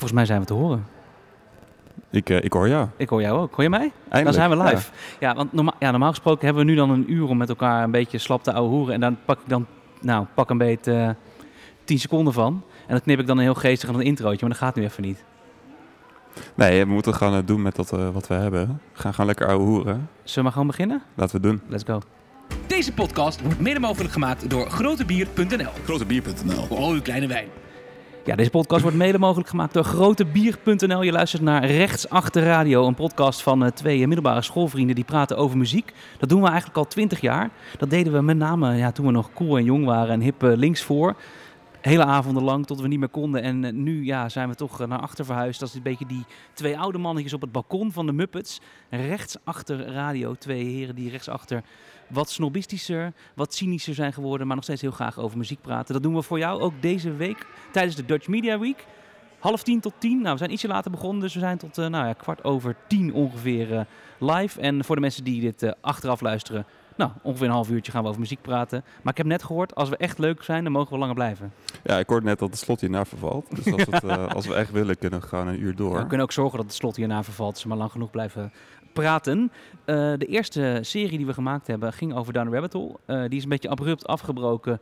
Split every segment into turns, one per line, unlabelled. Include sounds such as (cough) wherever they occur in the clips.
Volgens mij zijn we te horen.
Ik, uh, ik hoor jou.
Ik hoor jou ook. Hoor je mij?
Eindelijk.
Dan zijn we live. Ja, want norma ja, normaal gesproken hebben we nu dan een uur om met elkaar een beetje slap te ouwe hoeren. En dan pak ik dan, nou, pak een beetje uh, 10 seconden van. En dan knip ik dan een heel geestig aan een introotje, maar dat gaat nu even niet.
Nee, we moeten gewoon doen met dat, uh, wat we hebben. We gaan gewoon lekker ouwe hoeren.
Zullen we maar gewoon beginnen?
Laten we het doen.
Let's go.
Deze podcast wordt mede mogelijk gemaakt door grotebier.nl.
Grotebier.nl.
Voor al uw kleine wijn.
Ja, deze podcast wordt mede mogelijk gemaakt door grotebier.nl. Je luistert naar Rechtsachter Radio, een podcast van uh, twee middelbare schoolvrienden die praten over muziek. Dat doen we eigenlijk al twintig jaar. Dat deden we met name ja, toen we nog cool en jong waren en hip uh, links voor. Hele avonden lang tot we niet meer konden. En uh, nu ja, zijn we toch naar achter verhuisd. Dat is een beetje die twee oude mannetjes op het balkon van de Muppets. Rechtsachter radio. Twee heren die rechtsachter wat snobistischer, wat cynischer zijn geworden, maar nog steeds heel graag over muziek praten. Dat doen we voor jou ook deze week tijdens de Dutch Media Week. Half tien tot tien. Nou, we zijn ietsje later begonnen, dus we zijn tot uh, nou ja, kwart over tien ongeveer live. En voor de mensen die dit achteraf luisteren, nou, ongeveer een half uurtje gaan we over muziek praten. Maar ik heb net gehoord, als we echt leuk zijn, dan mogen we langer blijven.
Ja, ik hoorde net dat het slot hierna vervalt. Dus als, (laughs) het, uh, als we echt willen, kunnen we gewoon een uur door.
Ja, we kunnen ook zorgen dat het slot hierna vervalt, dus we maar lang genoeg blijven praten. Uh, de eerste serie die we gemaakt hebben ging over Down Rabbit Hole. Uh, die is een beetje abrupt afgebroken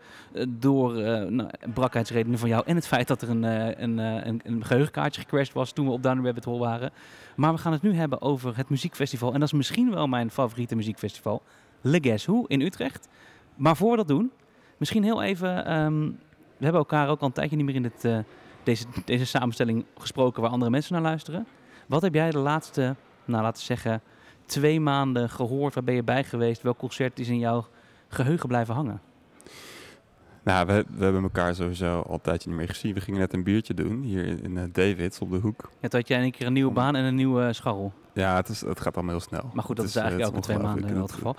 door nou, brakheidsredenen van jou en het feit dat er een, een, een, een geheugenkaartje gecrashed was toen we op Down Rabbit Hole waren. Maar we gaan het nu hebben over het muziekfestival. En dat is misschien wel mijn favoriete muziekfestival. Le Guess Who in Utrecht. Maar voor we dat doen, misschien heel even... Um, we hebben elkaar ook al een tijdje niet meer in het, deze, deze samenstelling gesproken waar andere mensen naar luisteren. Wat heb jij de laatste nou laten we zeggen, twee maanden gehoord? Waar ben je bij geweest? Welk concert is in jouw geheugen blijven hangen?
Nou, we, we hebben elkaar sowieso al een tijdje niet meer gezien. We gingen net een biertje doen hier in, in uh, Davids op de hoek.
Ja, toen had jij een keer een nieuwe baan en een nieuwe uh, scharrel.
Ja, het, is, het gaat allemaal heel snel.
Maar goed, dat is, eigenlijk
uh,
elke twee maanden in elk geval.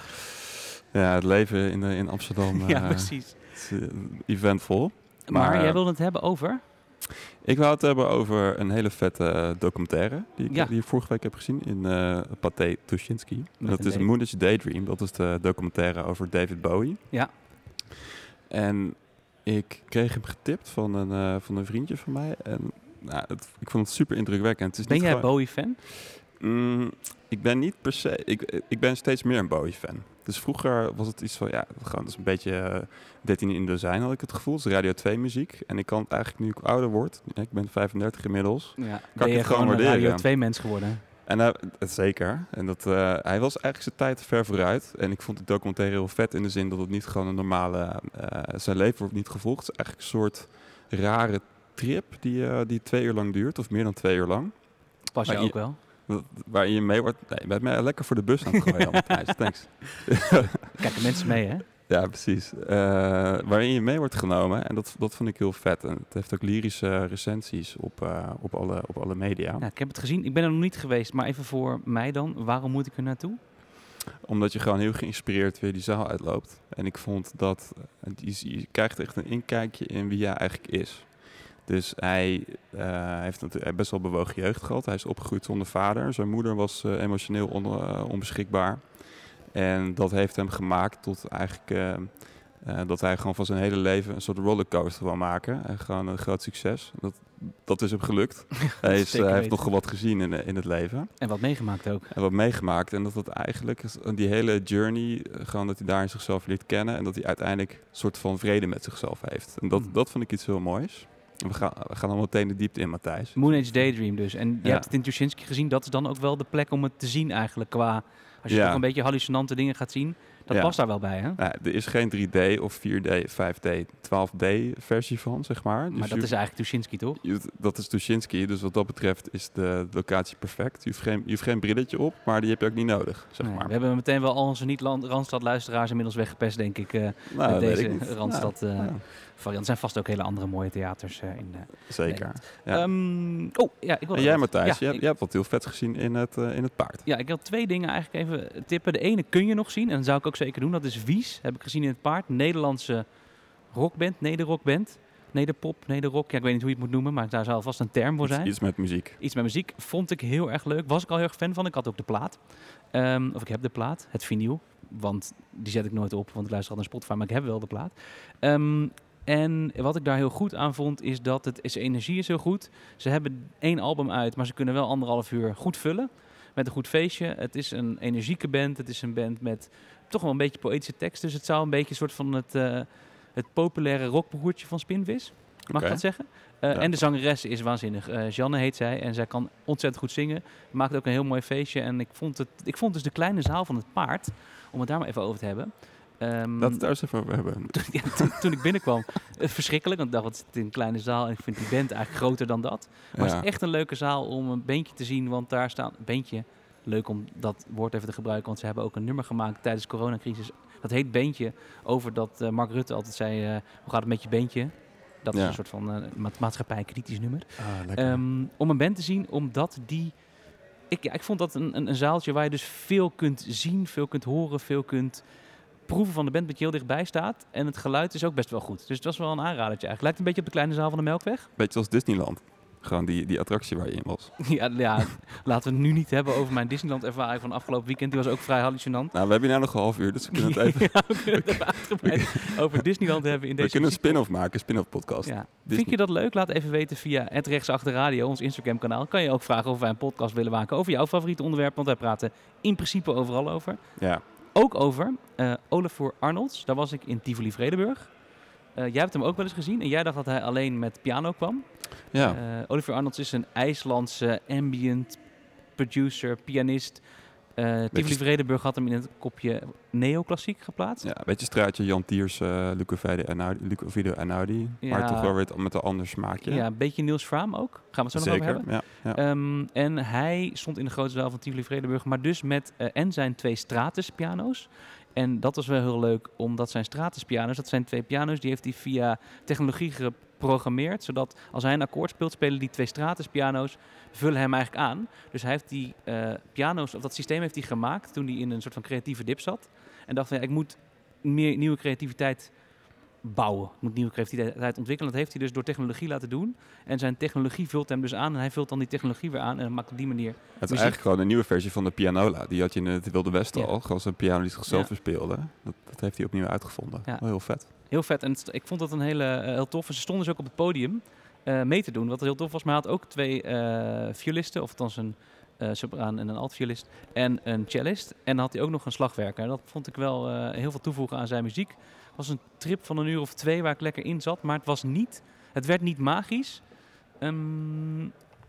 Ja, het leven in, in Amsterdam (laughs)
ja, precies.
eventvol.
Maar, maar jij wilde het hebben over?
Ik wou het hebben over een hele vette documentaire die ik, ja. die ik vorige week heb gezien in uh, Pathé Tuschinski. Dat is Moonage Daydream. Dat is de documentaire over David Bowie.
Ja.
En ik kreeg hem getipt van een, uh, van een vriendje van mij. En nou, het, ik vond het super indrukwekkend. Het is
ben
niet
jij
gewoon...
Bowie-fan?
Mm, ik ben niet per se... Ik, ik ben steeds meer een Bowie-fan. Dus vroeger was het iets van, ja, gewoon, dat is een beetje uh, 13 in dozijn had ik het gevoel. Het is Radio 2 muziek. En ik kan het eigenlijk nu ik ouder word, ik ben 35 inmiddels,
ja,
kan
ben
ik
je
het gewoon
een
waarderen.
Radio 2 mens geworden.
En uh, het zeker. En dat, uh, hij was eigenlijk zijn tijd ver vooruit. En ik vond die documentaire heel vet in de zin dat het niet gewoon een normale... Uh, zijn leven wordt niet gevolgd. Het is eigenlijk een soort rare trip die, die twee uur lang duurt. Of meer dan twee uur lang.
Pas je ook wel.
Waarin je mee wordt... Nee, je bent mij lekker voor de bus aan het (laughs) gooien, Matthijs. Thanks.
Kijken mensen mee, hè?
Ja, precies. Uh, waarin je mee wordt genomen. En dat, dat vond ik heel vet. En het heeft ook lyrische recensies op, uh, op, alle, op alle media.
Ik heb het gezien. Ik ben er nog niet geweest. Maar even voor mij dan. Waarom moet ik er naartoe?
Omdat je gewoon heel geïnspireerd weer die zaal uitloopt. En ik vond dat... Je, je krijgt echt een inkijkje in wie hij eigenlijk is. Dus hij uh, heeft natuurlijk best wel bewogen jeugd gehad. Hij is opgegroeid zonder vader. Zijn moeder was emotioneel on, onbeschikbaar. En dat heeft hem gemaakt tot eigenlijk uh, uh, dat hij gewoon van zijn hele leven een soort rollercoaster wil maken. En gewoon een groot succes. Dat, dat is hem gelukt. (laughs) hij is, uh, heeft nogal wat gezien in, in het leven.
En wat meegemaakt ook.
En wat meegemaakt. En dat dat eigenlijk, die hele journey, gewoon dat hij daar zichzelf leert kennen. En dat hij uiteindelijk een soort van vrede met zichzelf heeft. En dat, mm. dat vond ik iets heel moois. We gaan, we gaan al meteen de diepte in, Matthijs.
Moon Age Daydream dus. En je ja. hebt het in Tuschinski gezien. Dat is dan ook wel de plek om het te zien eigenlijk qua... Als je ja. toch een beetje hallucinante dingen gaat zien, dat ja. past daar wel bij, hè?
Ja, er is geen 3D of 4D, 5D, 12D versie van, zeg maar.
Dus maar dat je, is eigenlijk Tuschinski, toch?
Je, dat is Tuschinski, dus wat dat betreft is de locatie perfect. Je hoeft geen, je hoeft geen brilletje op, maar die heb je ook niet nodig, zeg
nee,
maar.
We hebben meteen wel al onze niet-Randstad-luisteraars inmiddels weggepest, denk ik, uh,
nou,
met deze Randstad... Uh, variant. Er zijn vast ook hele andere mooie theaters eh, in. eh,
Zeker. Ja.
Ehm, oh, ja, ik wil
en jij
wat-
Matthijs,
ja,
je, hebt,
ik-
je hebt wat heel vet gezien in het, eh, in het paard.
Ja, ik wil twee dingen eigenlijk even tippen. De ene kun je nog zien en dat zou ik ook zeker doen. Dat is Wies, heb ik gezien in het paard. Nederlandse rockband, nederrockband. Nederpop, nederrock. Ja, ik weet niet hoe je het moet noemen, maar daar zou vast een term voor zijn.
iets met muziek.
Iets met muziek vond ik heel erg leuk. Was ik al heel erg fan van. Ik had ook de plaat. Ehm, of ik heb de plaat, het vinyl. Want die zet ik nooit op, want ik luister al naar Spotify, maar ik heb wel de plaat. Ehm, en wat ik daar heel goed aan vond, is dat het is energie is heel goed. Ze hebben één album uit, maar ze kunnen wel anderhalf uur goed vullen. Met een goed feestje. Het is een energieke band. Het is een band met toch wel een beetje poëtische tekst. Dus het zou een beetje een soort van het, eh, het populaire rockbroertje van Spinvis. Mag ik dat zeggen? Eh,
Ja.
En de zangeres is waanzinnig. Eh Janne heet zij en zij kan ontzettend goed zingen. Maakt ook een heel mooi feestje. En ik vond, het, ik vond dus de kleine zaal van het paard, om het daar maar even over te hebben. Ehm,
Laten we het daar eens even over hebben. (laughs)
toen, ja, toen, toen ik binnenkwam, verschrikkelijk. Want ik dacht, wat zit in een kleine zaal en ik vind die band eigenlijk groter dan dat. Maar
Ja.
het is echt een leuke zaal om een beentje te zien. Want daar staan, beentje, leuk om dat woord even te gebruiken. Want ze hebben ook een nummer gemaakt tijdens de coronacrisis. Dat heet Beentje, over dat eh, Mark Rutte altijd zei, eh, hoe gaat het met je beentje? Dat is een soort van eh, ma maatschappij-kritisch nummer.
Ah.
Ehm, om een band te zien, omdat die... Ik, ja, ik vond dat een, een, een zaaltje waar je dus veel kunt zien, veel kunt horen, veel kunt proeven van de band, dat je heel dichtbij staat. En het geluid is ook best wel goed. Dus het was wel een aanradertje eigenlijk. Lijkt een beetje op de kleine zaal van de Melkweg.
Beetje als Disneyland. Gewoon die, die attractie waar je in was. (laughs)
ja, ja, laten we het nu niet hebben over mijn Disneyland-ervaring van afgelopen weekend. Die was ook vrij hallucinant.
Nou, we hebben hier nog een half uur, dus we kunnen het (laughs) even...
Ja, we kunnen het even uitgebreid (laughs) over Disneyland hebben in
we
deze
kunnen een spin-off maken, een spin-off podcast.
Ja. Vind je dat leuk? Laat even weten via het Rechtsachter Radio, ons Instagram kanaal. Kan je ook vragen of wij een podcast willen maken over jouw favoriete onderwerp. Want wij praten in principe overal over.
Ja.
Ook over eh Olafur Arnolds. Daar was ik in Tivoli Vredenburg. Eh, jij hebt hem ook wel eens gezien en jij dacht dat hij alleen met piano kwam.
Ja.
Eh, Oliver Arnolds is een IJslandse ambient producer, pianist. Eh Tivoli Vredenburg had hem in het kopje neoclassiek geplaatst.
ja, een beetje straatje Jan Tiers, eh Luca Vide Einaudi.
Ja.
Maar toch wel weer met een ander smaakje.
Ja, een beetje Niels Fraam ook. Gaan we het zo nog over
Zeker,
hebben.
ja. ja.
Ehm, en hij stond in de grote zaal van Tivoli Vredenburg, maar dus met eh, en zijn twee Stratus piano's. En dat was wel heel leuk, omdat zijn Stratus piano's, dat zijn twee piano's, die heeft hij via technologie geprogrammeerd, zodat als hij een akkoord speelt, spelen die twee Stratus piano's, vullen hem eigenlijk aan. Dus hij heeft die eh, piano's, of dat systeem heeft hij gemaakt toen hij in een soort van creatieve dip zat. En dacht van, ja, ik moet meer nieuwe creativiteit bouwen. Moet nieuwe creativiteit ontwikkelen. Dat heeft hij dus door technologie laten doen. En zijn technologie vult hem dus aan. En hij vult dan die technologie weer aan. En maakt op die manier...
Het is
muziek.
eigenlijk gewoon een nieuwe versie van de pianola. Die had je in het Wilde Westen
Ja.
al. Gewoon zo'n piano die zichzelf
Ja.
verspeelde. Dat, dat heeft hij opnieuw uitgevonden.
Ja.
Heel vet.
Heel vet. En het- ik vond dat een hele eh, heel tof. En ze stonden dus ook op het podium eh, mee te doen. Wat heel tof was. Maar hij had ook twee eh violisten. Of althans een eh sopraan en een altviolist. En een cellist. En dan had hij ook nog een slagwerker. Dat vond ik wel heel veel toevoegen aan zijn muziek. Het was een trip van een uur of twee waar ik lekker in zat. Maar het was niet... Het werd niet magisch. Ehm,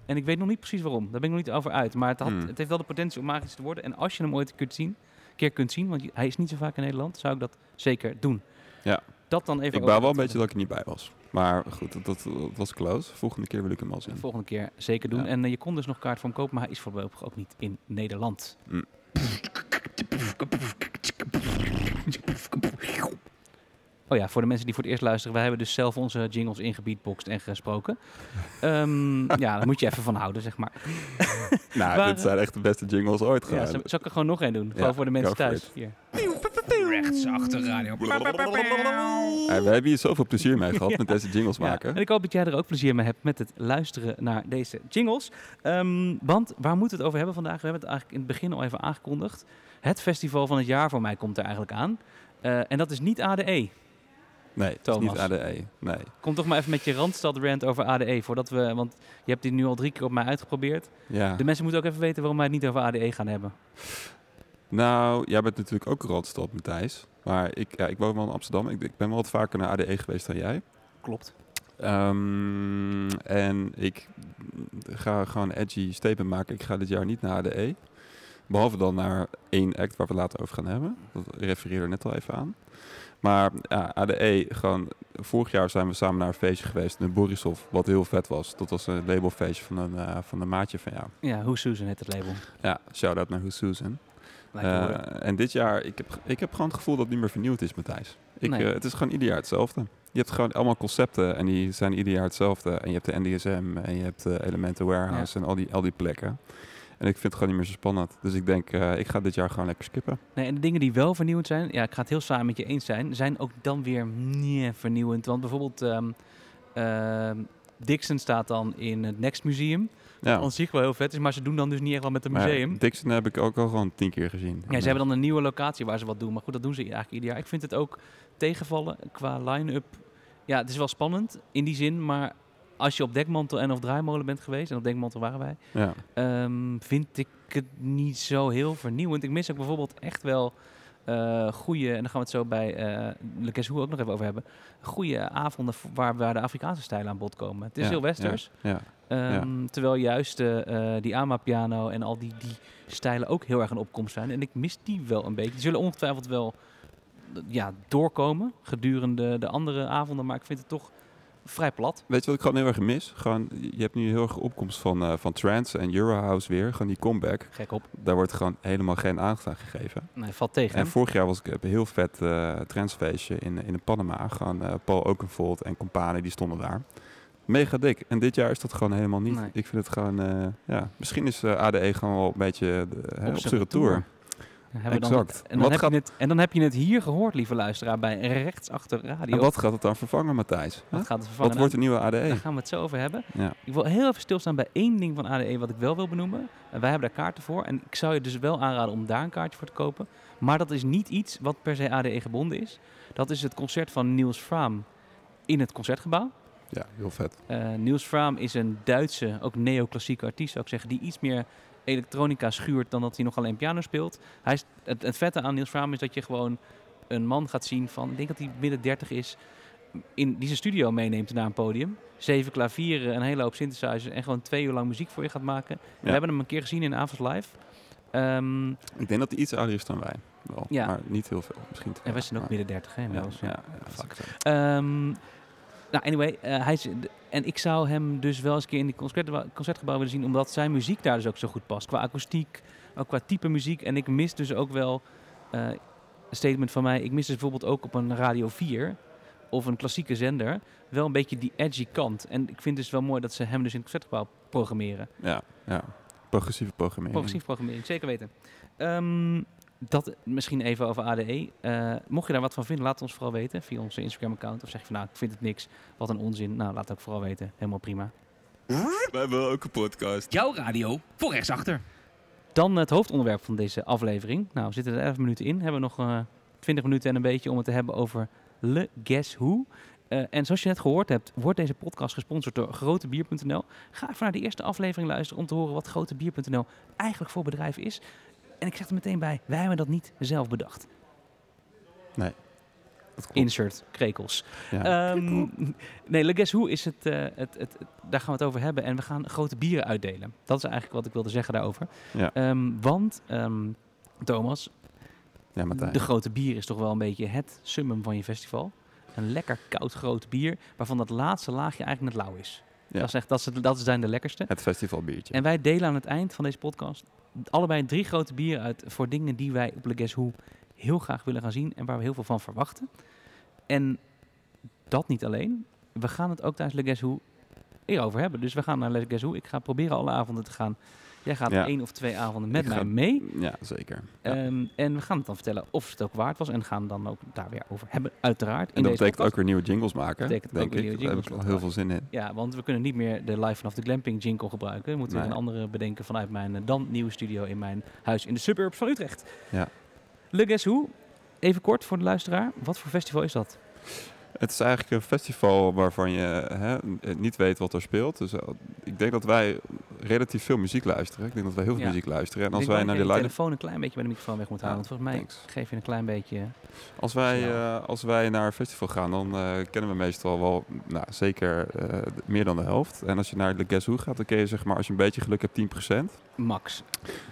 en ik weet nog niet precies waarom. Daar ben ik nog niet over uit. Maar het, had,
Hmm.
het heeft wel de potentie om magisch te worden. En als je hem ooit kunt zien, een keer kunt zien, want hij is niet zo vaak in Nederland, zou ik dat zeker doen.
Ja.
Dat dan even
Ik bouw wel een beetje dat ik er niet bij was. Maar goed, dat, dat, dat was close. Volgende keer wil ik hem wel
De
zien.
volgende keer zeker doen.
Ja.
En eh, je kon dus nog kaart hem kopen, maar hij is voorlopig ook niet in Nederland.
Mm.
Oh ja, voor de mensen die voor het eerst luisteren, wij hebben dus zelf onze jingles ingebeatboxd en gesproken. (laughs) Ehm, ja, daar moet je even van houden, zeg maar. (laughs)
Nou, dit zijn echt de beste jingles ooit
Ja,
gewoon.
zal, ik er gewoon nog één doen? Gewoon voor de mensen thuis. Hier.
Rechtsachter radio.
Ja, we hebben hier zoveel plezier mee gehad (laughs)
Ja.
met deze jingles
Ja,
maken.
en ik hoop dat jij er ook plezier mee hebt met het luisteren naar deze jingles. Ehm, want waar moeten we het over hebben vandaag? We hebben het eigenlijk in het begin al even aangekondigd. Het festival van het jaar voor mij komt er eigenlijk aan. Eh, en dat is niet ADE.
Nee,
Thomas.
niet ADE. Nee.
Kom toch maar even met je Randstad rant over ADE. Voordat we, want je hebt die nu al drie keer op mij uitgeprobeerd.
Ja.
De mensen moeten ook even weten waarom wij het niet over ADE gaan hebben.
Nou, jij bent natuurlijk ook Randstad, Matthijs. Maar ik, ja, ik woon wel in Amsterdam. Ik, ik ben wel wat vaker naar ADE geweest dan jij.
Klopt.
Ehm, en ik ga gewoon een edgy statement maken. Ik ga dit jaar niet naar ADE. Behalve dan naar één act waar we het later over gaan hebben. Dat refereer er net al even aan. Maar ja, ADE, gewoon... Vorig jaar zijn we samen naar een feestje geweest in Borisov. Wat heel vet was. Dat was een labelfeestje van een, eh, van een maatje van jou.
Ja, Who Susan heet het label.
Ja, shout-out naar Who Susan. Eh, en dit jaar, ik heb, ik heb gewoon het gevoel dat het niet meer vernieuwd is, Matthijs. Ik,
Nee.
eh, het is gewoon ieder jaar hetzelfde. Je hebt gewoon allemaal concepten en die zijn ieder jaar hetzelfde. En je hebt de NDSM en je hebt de Elemental Warehouse en al die, al die plekken. En ik vind het gewoon niet meer zo spannend. Dus ik denk, eh, ik ga dit jaar gewoon lekker skippen.
Nee, en de dingen die wel vernieuwend zijn, ja, ik ga het heel samen met je eens zijn, zijn ook dan weer nee, vernieuwend. Want bijvoorbeeld ehm, ehm, Dixon staat dan in het Next Museum.
Ja.
Wat aan zich wel heel vet is, maar ze doen dan dus niet echt wat met het museum.
Dixon heb ik ook al gewoon tien keer gezien.
Ja, ze hebben dan een nieuwe locatie waar ze wat doen. Maar goed, dat doen ze eigenlijk ieder jaar. Ik vind het ook tegenvallen qua line-up. Ja, het is wel spannend in die zin. Maar als je op Dekmantel en of Draaimolen bent geweest, en op Dekmantel waren wij,
Ja.
ehm, vind ik het niet zo heel vernieuwend. Ik mis ook bijvoorbeeld echt wel eh goede, en daar gaan we het zo bij eh Le ook nog even over hebben, goede avonden waar, waar de Afrikaanse stijlen aan bod komen. Het is
Ja,
heel westers.
Ja.
Ehm, Terwijl juist eh, die AMA-piano en al die, die stijlen ook heel erg een opkomst zijn. En ik mis die wel een beetje. Die zullen ongetwijfeld wel ja, doorkomen gedurende de andere avonden. Maar ik vind het toch vrij plat.
Weet je wat ik gewoon heel erg mis? Gewoon, je hebt nu heel erg opkomst van, eh, van trance en Eurohouse weer. Gewoon die comeback.
Gek op.
Daar wordt gewoon helemaal geen aandacht aan gegeven.
Nee, valt tegen.
En
hè?
vorig jaar was ik op een heel vet eh transfeestje in, in de Panama. Gewoon eh, Paul Oakenfold en Company, die stonden daar. Mega dik. En dit jaar is dat gewoon helemaal niet.
Nee.
Ik vind het gewoon, ja, misschien is ADE gewoon wel een beetje hè, op zijn retour.
We dan-
Exact.
en, dan heb
gaat-
je het, en dan heb je het hier gehoord, lieve luisteraar, bij rechtsachter radio.
En wat gaat het dan vervangen, Matthijs?
Wat gaat het vervangen?
Wat wordt de nieuwe
Daar
ADE?
gaan we het zo over hebben.
Ja.
Ik wil heel even stilstaan bij één ding van ADE wat ik wel wil benoemen. En wij hebben daar kaarten voor. En ik zou je dus wel aanraden om daar een kaartje voor te kopen. Maar dat is niet iets wat per se ADE gebonden is. Dat is het concert van Niels Fraam in het Concertgebouw.
ja, heel vet.
Eh Niels Fraam is een Duitse, ook neoclassieke artiest zou ik zeggen, die iets meer elektronica schuurt dan dat hij nog alleen piano speelt. Hij is, het, het vette aan Niels Fraam is dat je gewoon een man gaat zien van, ik denk dat hij midden 30 is, in, die zijn studio meeneemt naar een podium. Zeven klavieren, een hele hoop synthesizers en gewoon twee uur lang muziek voor je gaat maken. We hebben hem een keer gezien in Avonds Live. Ehm,
Ik denk dat hij iets ouder is dan wij. Wel,
Ja.
Maar niet heel veel. Misschien
en wij zijn ook midden 30, hè,
Ja,
inmiddels.
ja,
Ja.
ja,
fuck. Nou, anyway, eh, hij is, en ik zou hem dus wel eens een keer in die concert, concertgebouw willen zien, omdat zijn muziek daar dus ook zo goed past. Qua akoestiek, ook qua type muziek. En ik mis dus ook wel, eh, een statement van mij, ik mis dus bijvoorbeeld ook op een Radio 4 of een klassieke zender wel een beetje die edgy kant. En ik vind dus wel mooi dat ze hem dus in het concertgebouw programmeren.
Ja, ja. Progressieve programmering.
Progressief programmering, zeker weten. Ehm, dat misschien even over ADE. Eh, mocht je daar wat van vinden, laat het ons vooral weten via onze Instagram-account. Of zeg je van nou, ik vind het niks, wat een onzin. Nou, laat het ook vooral weten. Helemaal prima.
We hebben ook een podcast.
Jouw radio voor rechtsachter.
Dan het hoofdonderwerp van deze aflevering. Nou, we zitten er 11 minuten in. Hebben we nog eh 20 minuten en een beetje om het te hebben over Le Guess Who. Eh, en zoals je net gehoord hebt, wordt deze podcast gesponsord door grotebier.nl. Ga even naar de eerste aflevering luisteren om te horen wat grotebier.nl eigenlijk voor bedrijf is. En ik zeg er meteen bij, wij hebben dat niet zelf bedacht.
Dat klopt.
Insert krekels.
Ja.
Ehm, nee, Le Guess Who is het, eh, het, het, het- daar gaan we het over hebben. En we gaan grote bieren uitdelen. Dat is eigenlijk wat ik wilde zeggen daarover.
Ja.
Ehm, want, ehm, Thomas,
ja,
de grote bier is toch wel een beetje het summum van je festival. Een lekker koud groot bier, waarvan dat laatste laagje eigenlijk net lauw is.
Ja.
Dat, is echt, dat, is, dat zijn de lekkerste.
Het festivalbiertje.
En wij delen aan het eind van deze podcast allebei drie grote bieren uit voor dingen die wij op Le Guess heel graag willen gaan zien en waar we heel veel van verwachten. En dat niet alleen. We gaan het ook tijdens Le Guess Who erover hebben. Dus we gaan naar Le Guess. Ik ga proberen alle avonden te gaan. Jij gaat
Ja.
één of twee avonden met
Ik
mij
ga-
mee.
Ja, zeker. Ja.
Ehm, en we gaan het dan vertellen of het ook waard was. En gaan dan ook daar weer over hebben, uiteraard. In
en dat betekent ook weer nieuwe jingles maken.
Betekent ook
denk
weer
ik.
nieuwe
Daar heb
jingles
ik heel veel zin in.
Ja, want we kunnen niet meer de Live vanaf de Glamping jingle gebruiken. We moeten
Nee.
een andere bedenken vanuit mijn eh, dan nieuwe studio in mijn huis in de suburbs van Utrecht.
Ja.
Le Guess Who, even kort voor de luisteraar. Wat voor festival is dat?
Het is eigenlijk een festival waarvan je hè, niet weet wat er speelt. Dus eh, ik denk dat wij relatief veel muziek luisteren. Ik denk dat wij heel veel
Ja.
muziek luisteren. En als wij naar de
je
line
telefoon een klein beetje bij de microfoon weg moet.
Ja,
want volgens mij
thanks.
geef je een klein beetje...
Als wij, eh, als wij naar een festival gaan, dan eh, kennen we meestal wel nou, zeker eh, meer dan de helft. En als je naar de Guess Who gaat, dan ken je zeg maar, als je een beetje geluk hebt, 10%.
Max.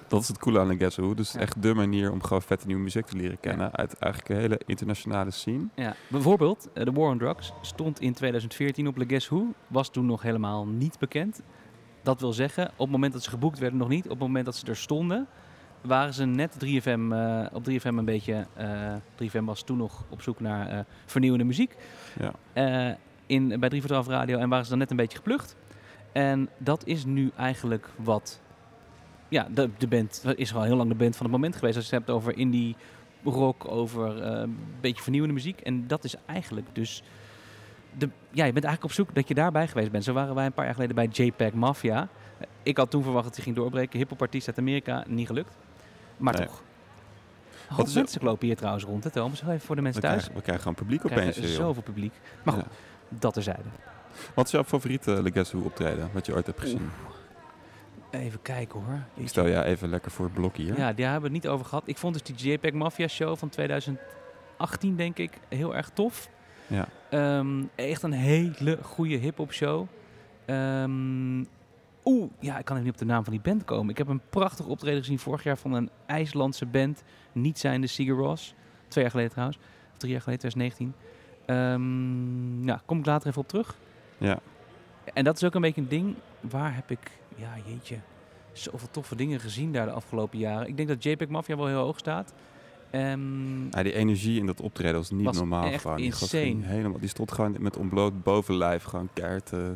Dat is het coole aan de Guess Who. Dus
Ja.
echt de manier om gewoon vette nieuwe muziek te leren kennen. Uit eigenlijk een hele internationale scene.
Ja, bijvoorbeeld, eh, de War on Drugs stond in 2014 op Le Guess Who. Was toen nog helemaal niet bekend. Dat wil zeggen, op het moment dat ze geboekt werden nog niet. Op het moment dat ze er stonden, waren ze net 3FM, eh, op 3FM een beetje... eh 3FM was toen nog op zoek naar eh, vernieuwende muziek.
Ja.
In, bij 3 voor 12 Radio. En waren ze dan net een beetje geplucht. En dat is nu eigenlijk wat... Ja, de, de band is al heel lang de band van het moment geweest. Als je het hebt over indie rock, over eh, een beetje vernieuwende muziek. En dat is eigenlijk dus... De, ja, je bent eigenlijk op zoek dat je daarbij geweest bent. Zo waren wij een paar jaar geleden bij JPEG Mafia. Ik had toen verwacht dat hij ging doorbreken. Hippopartiest uit Amerika, niet gelukt. Maar
Nee.
toch.
Wat
mensen lopen hier trouwens rond, hè Thomas? Even voor de
We
mensen thuis.
krijgen, we krijgen gewoon publiek
We krijgen
opeens. joh.
zoveel publiek. Maar goed,
Ja.
dat terzijde.
Wat is jouw favoriete Le Guess Who optreden, wat je ooit hebt gezien?
Even kijken hoor.
Ik stel jou even lekker voor het blokje hier.
Ja, daar hebben we het niet over gehad. Ik vond dus die JPEG Mafia show van 2018, denk ik, heel erg tof.
Ja.
Ehm, echt een hele goede hip-hop show. Ehm, Oeh, ja, ik kan even niet op de naam van die band komen. Ik heb een prachtig optreden gezien vorig jaar van een IJslandse band. Niet zijnde Sigur. Twee jaar geleden trouwens. Of drie jaar geleden, 2019. Ehm ja, kom ik later even op terug.
Ja.
En dat is ook een beetje een ding. Waar heb ik, ja jeetje, zoveel toffe dingen gezien daar de afgelopen jaren. Ik denk dat JPEG Mafia wel heel hoog staat.
Ja, die energie in dat optreden was niet
Was
normaal.
echt
gewoon. Die,
insane.
helemaal, die stond gewoon met ontbloot bovenlijf gewoon keihard te,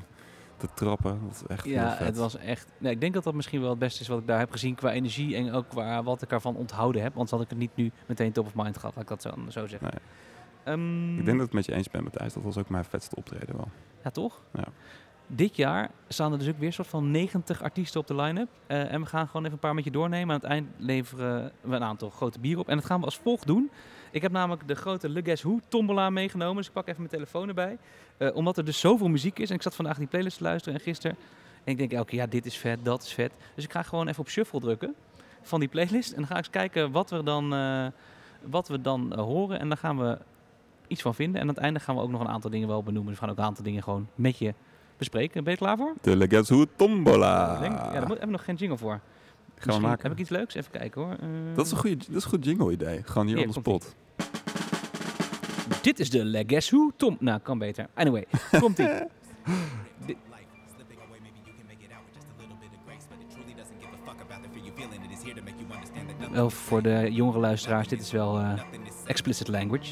te trappen. Dat is echt
ja, het was echt. Nee, ik denk dat dat misschien wel het beste is wat ik daar heb gezien qua energie en ook qua wat ik ervan onthouden heb. Want had ik het niet nu meteen top of mind gehad, laat ik dat zo, zo zeggen.
Nee.
Ehm,
Ik denk dat ik het met je eens ben, Matthijs. Dat was ook mijn vetste optreden wel.
Ja, toch?
Ja.
Dit jaar staan er dus ook weer soort van 90 artiesten op de line-up. Eh, en we gaan gewoon even een paar met je doornemen. Aan het eind leveren we een aantal grote bieren op. En dat gaan we als volgt doen. Ik heb namelijk de grote Le Guess Who tombola meegenomen. Dus ik pak even mijn telefoon erbij. Eh, omdat er dus zoveel muziek is. En ik zat vandaag die playlist te luisteren en gisteren. En ik denk elke keer, ja, dit is vet, dat is vet. Dus ik ga gewoon even op shuffle drukken van die playlist. En dan ga ik eens kijken wat we dan, eh, wat we dan horen. En dan gaan we iets van vinden. En aan het einde gaan we ook nog een aantal dingen wel benoemen. Dus we gaan ook een aantal dingen gewoon met je bespreken. Ben je klaar voor?
De Le Guess Who Tombola.
Denk, ja, daar moet, hebben we nog geen jingle voor.
Gaan we maken.
Heb ik iets leuks? Even kijken hoor. Eh,
Dat is een, goede, dat is een goed jingle idee. Gewoon hier
Hier,
op de
komt-ie.
spot.
Dit is de Le Guess Who Tom. Nou, kan beter. Anyway, komt ie. (laughs) Dit-
Slipping away, maybe you can make it out with just a little bit of grace. But it truly doesn't give a fuck about the fear you feeling. It is here to make you understand that nothing
Wel voor de jongere luisteraars, dit is wel eh, explicit language.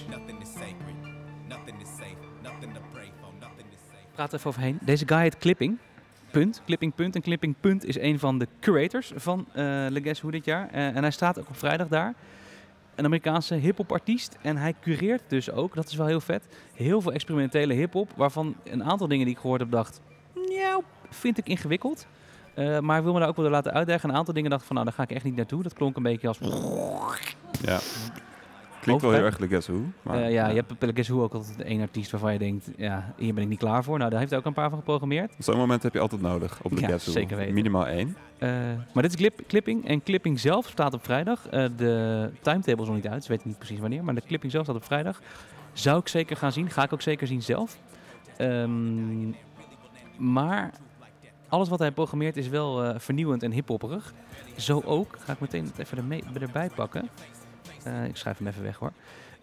Praat even overheen. Deze guy heet Clipping. Punt. Clipping Punt. En Clipping Punt is een van de curators van eh Le Guess Who dit jaar. Eh, en hij staat ook op vrijdag daar. Een Amerikaanse hip-hop artiest. En hij cureert dus ook, dat is wel heel vet, heel veel experimentele hip-hop. Waarvan een aantal dingen die ik gehoord heb, dacht, nou, vind ik ingewikkeld. Eh, maar hij wil me daar ook wel laten uitdagen. Een aantal dingen dacht ik van, nou, daar ga ik echt niet naartoe. Dat klonk een beetje als...
Ja. Klinkt wel heel erg Guess Who. Maar,
Eh, ja, je hebt bij Guess Who ook altijd één artiest waarvan je denkt, ja, hier ben ik niet klaar voor. Nou, daar heeft hij ook een paar van geprogrammeerd.
Zo'n moment heb je altijd nodig op Le
Ja,
Guess Who.
zeker weten.
Minimaal één.
Eh, maar dit is clip, clipping. En clipping zelf staat op vrijdag. Eh, de timetable is nog niet uit. Ze weten niet precies wanneer. Maar de clipping zelf staat op vrijdag. Zou ik zeker gaan zien. Ga ik ook zeker zien zelf. Ehm, maar alles wat hij programmeert is wel vernieuwend en hiphopperig. Zo ook. Ga ik meteen het even ermee, erbij pakken. Eh, ik schrijf hem even weg hoor.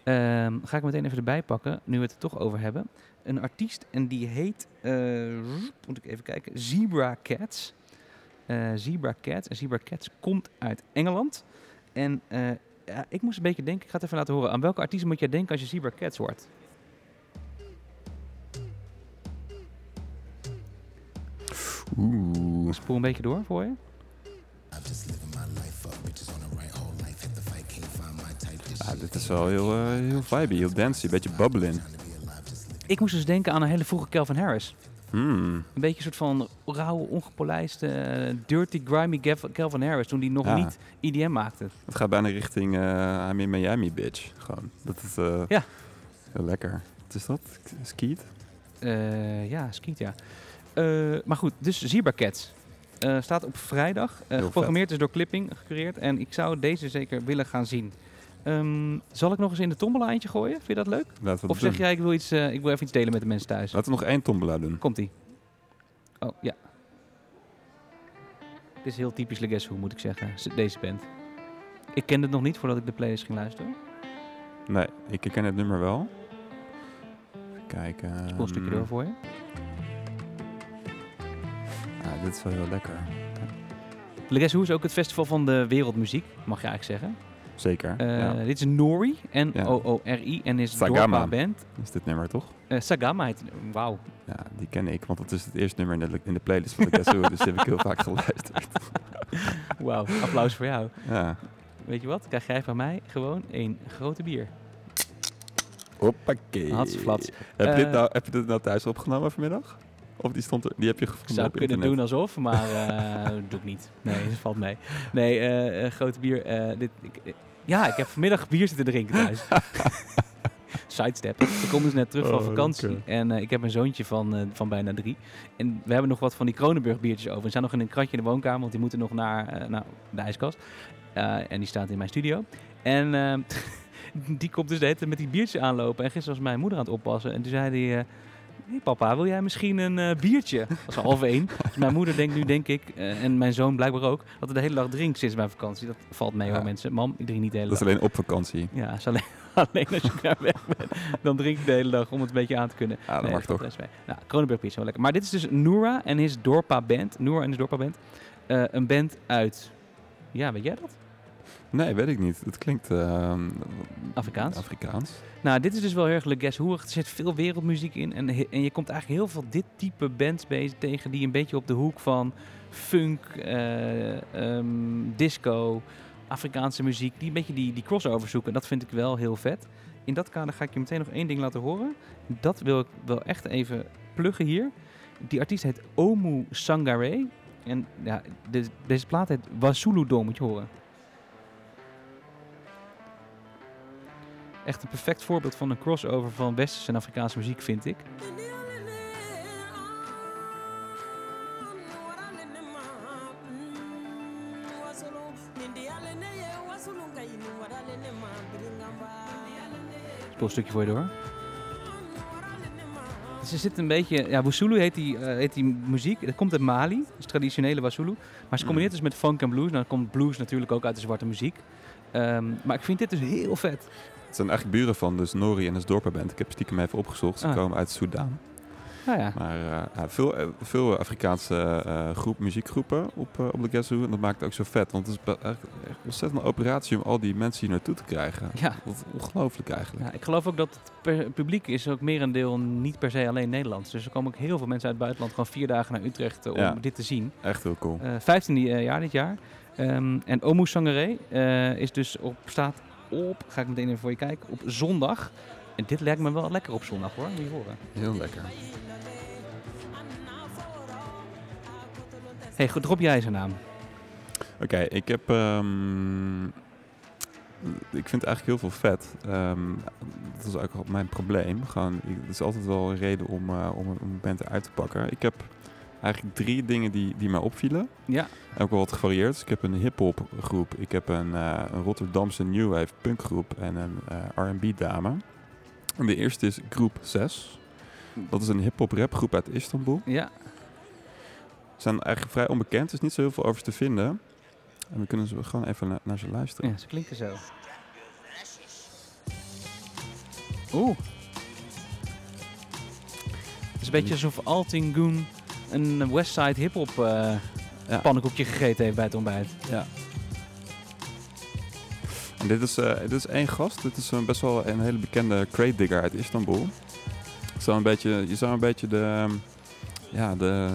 Ehm, ga ik meteen even erbij pakken, nu we het er toch over hebben. Een artiest en die heet, eh, moet ik even kijken, Zebra Cats. Eh, Zebra Cats. En Zebra Cats komt uit Engeland. En ja, ik moest een beetje denken, ik ga het even laten horen. Aan welke artiest moet jij denken als je Zebra Cats hoort?
Oeh.
Spoel een beetje door voor je.
Wel heel, eh, heel vibey, heel dancey. Beetje bubbling.
Ik moest dus denken aan een hele vroege Calvin Harris.
Hmm.
Een beetje een soort van rauwe, ongepolijste, eh, dirty, grimy Calvin Harris. Toen die nog
Ja.
niet IDM maakte.
Het gaat bijna richting eh I'm in Miami, bitch. Gewoon. Dat is
Ja.
heel lekker. Wat is dat? Skeet?
Ja, skiet ja. Maar goed, dus Zebra Cats. Staat op vrijdag. Geprogrammeerd is door Clipping, gecureerd. En ik zou deze zeker willen gaan zien. Ehm, zal ik nog eens in de tombola eentje gooien? Vind je dat leuk?
Laten we dat
Of zeg
doen.
jij, ik wil, iets, eh, ik wil even iets delen met de mensen thuis?
Laten we nog één tombola doen.
Komt-ie. Oh, ja. Dit is heel typisch Le Guess Who, moet ik zeggen. Deze band. Ik kende het nog niet voordat ik de playlist ging luisteren.
Nee, ik ken het nummer wel. Even kijken.
Een stukje door voor je.
Ja, dit is wel heel lekker.
Le Guess Who is ook het festival van de wereldmuziek, mag je eigenlijk zeggen.
Zeker.
Eh,
ja.
Dit is Nori. N-O-O-R-I, en is
Sagama.
Band.
Is dit nummer toch?
Eh, Sagama heet Wauw.
Ja, die ken ik, want dat is het eerste nummer in de, in de playlist van de Who, dus die heb ik heel vaak geluisterd. (laughs)
Wauw, applaus voor jou.
Ja.
Weet je wat? Krijg jij van mij gewoon een grote bier.
Hoppakee.
Hartstikke
Heb, je dit
Eh,
nou, heb je dit nou thuis opgenomen vanmiddag? Of die stond er, die heb je
Ik
gevonden
zou
op
kunnen
internet?
doen alsof, maar (laughs) eh doe ik niet. Nee, dat valt mee. Nee, eh, grote bier. dit, ik, ja, ik heb vanmiddag bier zitten drinken thuis. (laughs) Sidestep. Ik kom dus net terug van
Oh,
vakantie. En ik heb een zoontje van, van bijna drie. En we hebben nog wat van die Kronenburg biertjes over. We zijn nog in een kratje in de woonkamer, want die moeten nog naar, naar de ijskast. En die staat in mijn studio. En (laughs) die komt dus de hele tijd met die biertjes aanlopen. En gisteren was mijn moeder aan het oppassen. En toen zei hij... Hey papa, wil jij misschien een eh, biertje? Dat was half één. Dus mijn moeder denkt nu, denk ik, eh, en mijn zoon blijkbaar ook, dat hij de hele dag drinkt sinds mijn vakantie. Dat valt mee
Ja.
hoor mensen. Mam, ik drink niet de hele
Dat is
dag.
alleen op vakantie.
Ja, is alleen, (laughs) alleen als je daar weg bent. Dan drink ik de hele dag om het een beetje aan te kunnen.
Ja, dat
Nee,
mag toch.
mee. Nou, Kronenburg Pizza, wel lekker. Maar dit is dus Noora en his Dorpa Band. Noora en his Dorpa Band. Eh, een band uit, ja, weet jij dat?
Nee, weet ik niet. Het klinkt ehm,
Afrikaans.
Afrikaans.
Nou, dit is dus wel heel erg Le Guess Who. Er zit veel wereldmuziek in. En, en je komt eigenlijk heel veel dit type bands bezig tegen die een beetje op de hoek van funk, eh, ehm, disco, Afrikaanse muziek, die een beetje die, die crossover zoeken. En dat vind ik wel heel vet. In dat kader ga ik je meteen nog één ding laten horen. Dat wil ik wel echt even pluggen hier. Die artiest heet Omu Sangare. En ja, de- deze plaat heet Wasulu Dom, moet je horen. Echt een perfect voorbeeld van een crossover van westerse en Afrikaanse muziek, vind ik. Speel een stukje voor je door. Dus er zit een beetje... Ja, Wasulu heet die, eh, heet die muziek. Dat komt uit Mali. Dat is traditionele Wasulu. Maar ze combineert dus met funk en blues. Nou, dan komt blues natuurlijk ook uit de zwarte muziek. Ehm, maar ik vind dit dus heel vet.
Het zijn eigenlijk buren van dus Nori en de Dorpenband. Ik heb stiekem even opgezocht. Ze
Ah.
komen uit Soudaan.
Nou ja,
Maar eh, veel, eh, veel Afrikaanse eh, groep, muziekgroepen op, op de Who. En dat maakt het ook zo vet. Want het is echt, ontzettend een operatie om al die mensen hier naartoe te krijgen.
ja.
Ongelooflijk eigenlijk.
Ja, ik geloof ook dat het publiek is ook merendeel niet per se alleen Nederlands. Dus er komen ook heel veel mensen uit het buitenland gewoon vier dagen naar Utrecht om
Ja.
dit te zien.
Echt heel cool.
Eh 15 eh, jaar dit jaar. Ehm, en Omu Sangare is dus op, staat op, ga ik meteen even voor je kijken, op zondag. En dit lijkt me wel lekker op zondag hoor, moet je horen.
Heel lekker.
hey, goed, drop jij zijn naam.
Oké, ik heb. ehm, ik vind eigenlijk heel veel vet. Ehm, dat is ook al mijn probleem. Gewoon, ik- het is altijd wel een reden om, eh, om, een- om een band eruit te pakken. Ik heb eigenlijk drie dingen die, die mij opvielen.
Ja,
En ook wel wat gevarieerd. Dus ik heb een hip-hop groep. Ik heb een, eh, een Rotterdamse New Wave punkgroep en een eh, RB dame. En de eerste is Groep 6. Dat is een hip-hop rapgroep uit Istanbul.
ja.
Ze zijn eigenlijk vrij onbekend. Er is niet zo heel veel over ze te vinden. En we kunnen ze gewoon even na- naar ze luisteren.
ja ze klinken zo. Oeh. Het is een beetje alsof Altingun een Westside hip-hop eh,
Ja.
pannenkoekje gegeten heeft bij het ontbijt.
Ja. En dit is, eh, dit is één gast. Dit is een best wel een hele bekende crate digger uit Istanbul. Zo een beetje, je zou een beetje de... ehm, Ja, de...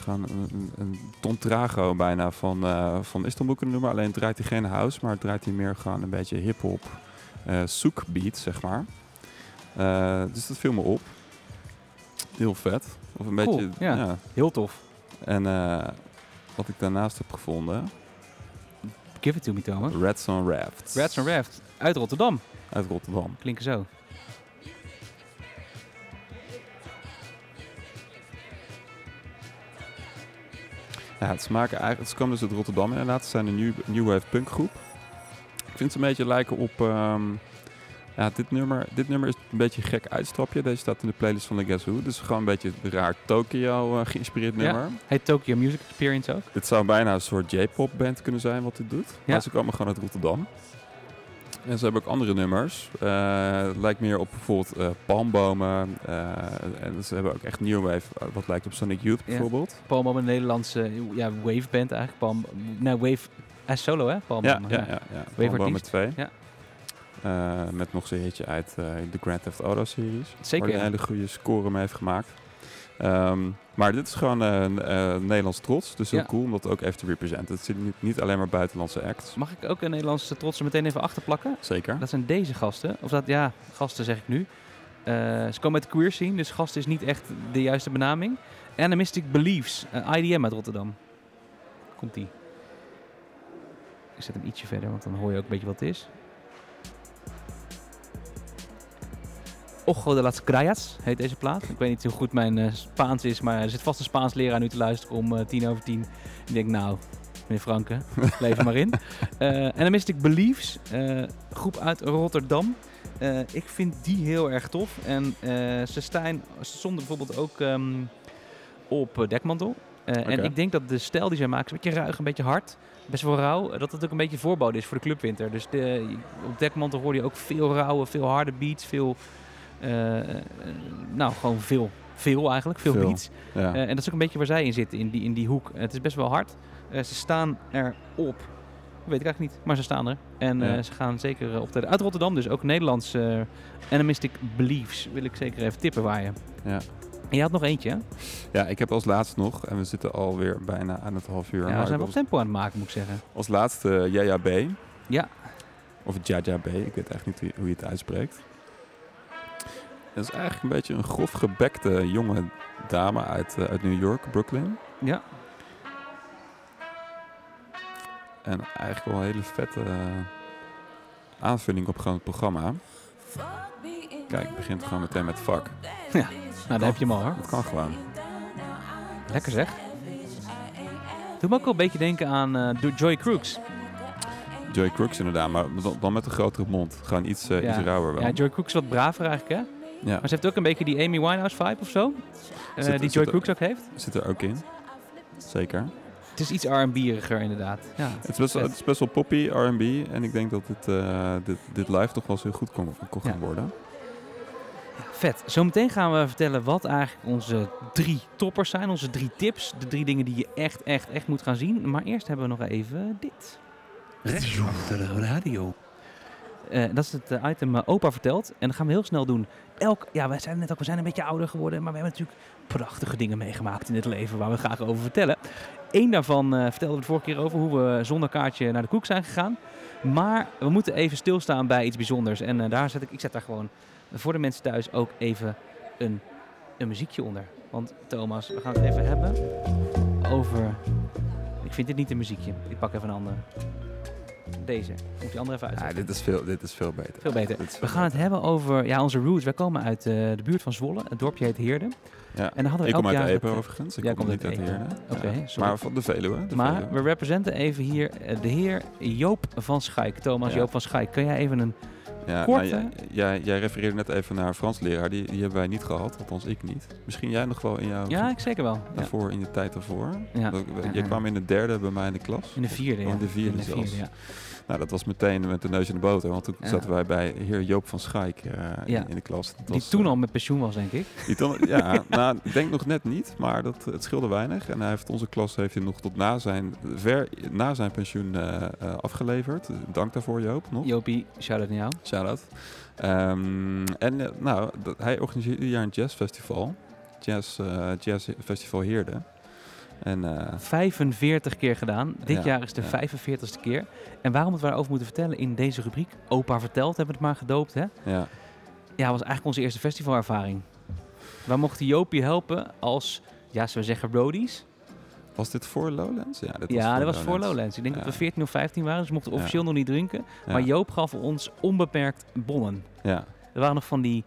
Gaan een, een, een Tom Trago bijna van, eh, van Istanbul kunnen noemen. Alleen draait hij geen house, maar draait hij meer gewoon een beetje hip-hop. eh souk beat, zeg maar. Eh, dus dat viel me op. Heel vet. Of een
Cool,
beetje...
ja.
ja.
Heel tof.
En eh, wat ik daarnaast heb gevonden,
Give it to me, Thomas.
Rats on Rafts.
Rats and Raft uit Rotterdam.
Uit Rotterdam.
Klinken zo.
Ja, het smaken eigenlijk, ze komen dus uit Rotterdam inderdaad. Ze zijn een new, new wave punkgroep. Ik vind ze een beetje lijken op, ehm, ja, dit nummer, dit nummer is een beetje een gek uitstapje. Deze staat in de playlist van The Guess Who. Dus gewoon een beetje een raar Tokyo eh, geïnspireerd nummer.
Ja. Heet Tokyo Music Experience ook.
Dit zou bijna een soort J-pop band kunnen zijn wat dit doet.
Ja.
Maar ze komen gewoon uit Rotterdam. En ze hebben ook andere nummers. Het lijkt meer op bijvoorbeeld eh, palmbomen. en ze hebben ook echt New Wave, wat lijkt op Sonic Youth
Ja.
bijvoorbeeld.
Palm een Nederlandse ja, wave band eigenlijk. Palm, nou, wave als solo hè? Palm
Ja, ja, ja. ja. Palmbomen
artiest.
2.
Ja.
Eh, met nog zo'n hitje uit eh, de Grand Theft Auto series.
Zeker,
Waar hij een hele goede score mee heeft gemaakt. Ehm, maar dit is gewoon een eh, Nederlands trots. Dus heel
Ja.
cool om dat ook even te representen. Het zit niet, niet alleen maar buitenlandse acts.
Mag ik ook een Nederlandse trots er meteen even achterplakken?
Zeker.
Dat zijn deze gasten. Of dat, ja, gasten zeg ik nu. Ze komen uit de queer scene, dus gast is niet echt de juiste benaming. Animistic Beliefs, IDM uit Rotterdam. Komt die. Ik zet hem ietsje verder, want dan hoor je ook een beetje wat het is. Ojo de las Crayas heet deze plaat. Ik weet niet hoe goed mijn eh, Spaans is, maar er zit vast een Spaans leraar nu te luisteren om eh, tien over tien. Ik denk, nou, meneer Franke, (laughs) leef maar in. Eh Animistic Beliefs, eh, groep uit Rotterdam. Ik vind die heel erg tof. En ze, staan, ze stonden bijvoorbeeld ook ehm, op Dekmantel. En ik denk dat de stijl die zij maken een beetje ruig, een beetje hard. Best wel rauw. Dat het ook een beetje voorbode is voor de clubwinter. Dus de, op Dekmantel hoor je ook veel rauwe, veel harde beats. Veel, nou, gewoon veel. Veel eigenlijk, veel,
Veel.
beats.
Ja.
Eh, en dat is ook een beetje waar zij in zitten, in die, in die hoek. het is best wel hard. Eh, ze staan erop. Weet ik eigenlijk niet, maar ze staan er. En eh, ze gaan zeker eh, optreden. Uit Rotterdam dus, ook Nederlands eh, Animistic Beliefs wil ik zeker even tippen waar je.
ja.
En je had nog eentje, hè?
ja, ik heb als laatste nog, en we zitten alweer bijna aan het half uur.
Ja, we zijn wel tempo aan het maken, moet ik zeggen.
als, laatste Jaja B.
Ja.
Of Jaja B, ik weet echt niet hoe je het uitspreekt. Dat is eigenlijk een beetje een grof gebekte jonge dame uit, eh, uit New York, Brooklyn.
Ja,
En eigenlijk wel een hele vette eh, aanvulling op gewoon het programma. Kijk, het begint gewoon meteen met fuck.
nou daar heb je hem al hoor.
Dat kan gewoon.
Lekker zeg. Doe me ook wel een beetje denken aan eh, Joy Crooks.
Joy Crooks inderdaad, maar dan, met een grotere mond. Gewoon iets,
Ja.
iets rauwer wel.
Ja, Joy Crooks is wat braver eigenlijk, hè?
Ja,
Maar ze heeft ook een beetje die Amy Winehouse vibe of zo. eh, die Joy Crooks ook heeft.
zit er ook in. Zeker.
Het is iets R&B'eriger inderdaad. Ja.
Het is, best, wel-
Vet.
het is best wel poppy, R&B. En ik denk dat dit, eh, dit, dit live toch wel eens heel goed kon, kon gaan
Ja.
worden.
Vet. Zometeen gaan we vertellen wat eigenlijk onze drie toppers zijn. Onze drie tips. De drie dingen die je echt, echt, echt moet gaan zien. Maar eerst hebben we nog even dit.
Rechts achter de radio.
Eh, dat is het eh, item eh, opa vertelt. En dat gaan we heel snel doen. Elk, ja, wij zijn net ook, we zijn een beetje ouder geworden. Maar we hebben natuurlijk prachtige dingen meegemaakt in het leven waar we graag over vertellen. Eén daarvan eh, vertelden we de vorige keer over hoe we zonder kaartje naar de koek zijn gegaan. Maar we moeten even stilstaan bij iets bijzonders. En daar zet ik, ik zet daar gewoon voor de mensen thuis ook even een, een muziekje onder. Want Thomas, we gaan het even hebben over... Ik vind dit niet een muziekje. Ik pak even een ander. Deze. Moet die andere even
Ja,
uitzetten.
dit is veel, dit is veel beter.
Veel beter. We gaan het hebben over ja, onze roots. Wij komen uit eh, de buurt van Zwolle. Het dorpje heet Heerde.
Ja.
En dan hadden we
Ik kom uit Epe overigens. Ik kom niet
uit
uit. Heerde.
Oké,
Ja. Maar van de Veluwe. De
Maar
Veluwe.
we representen even hier eh, de heer Joop van Schaik. Thomas
Ja.
Joop van Schaik. Kun jij even een...
Ja,
Kort,
nou, jij, jij, jij refereerde net even naar een Frans leraar. Die, die hebben wij niet gehad, althans ik niet. Misschien jij nog wel in jouw
Ja, ik zeker wel. Ja.
daarvoor, in de tijd daarvoor.
Ja. Ja.
kwam in de derde bij mij in de klas.
In de vierde, ja.
in de vierde
in de
zelfs.
ja.
Nou, dat was meteen met de neus in de boter. Want toen
Ja.
zaten wij bij heer Joop van Schaik eh,
Ja.
in, in de klas. Dat
Die
was,
toen
eh,
al met pensioen was, denk ik.
die toen- ja, (laughs) nou, ik denk nog net niet, maar dat, het scheelde weinig. En hij heeft onze klas heeft hij nog tot na zijn, ver na zijn pensioen eh, afgeleverd. Dank daarvoor Joop nog.
Jopie, shout-out naar jou.
Shout-out. Ehm, en nou, dat- hij organiseert ieder jaar een jazzfestival. Jazz, eh jazz Festival Heerde. En eh,
45 keer gedaan. Dit
Ja,
jaar is de
ja.
45ste keer. En waarom we het daarover moeten vertellen in deze rubriek. Opa vertelt, hebben we het maar gedoopt, hè?
ja,
Ja, was eigenlijk onze eerste festivalervaring. Wij mochten Jopie helpen als, ja, zullen we zeggen, roadies.
was dit voor Lowlands? Ja, dit
ja, dat was voor Lowlands. Ik denk
Ja.
dat we 14 of 15 waren, dus we mochten officieel nog niet drinken. Maar Joop gaf ons onbeperkt bonnen.
ja,
Er waren nog van die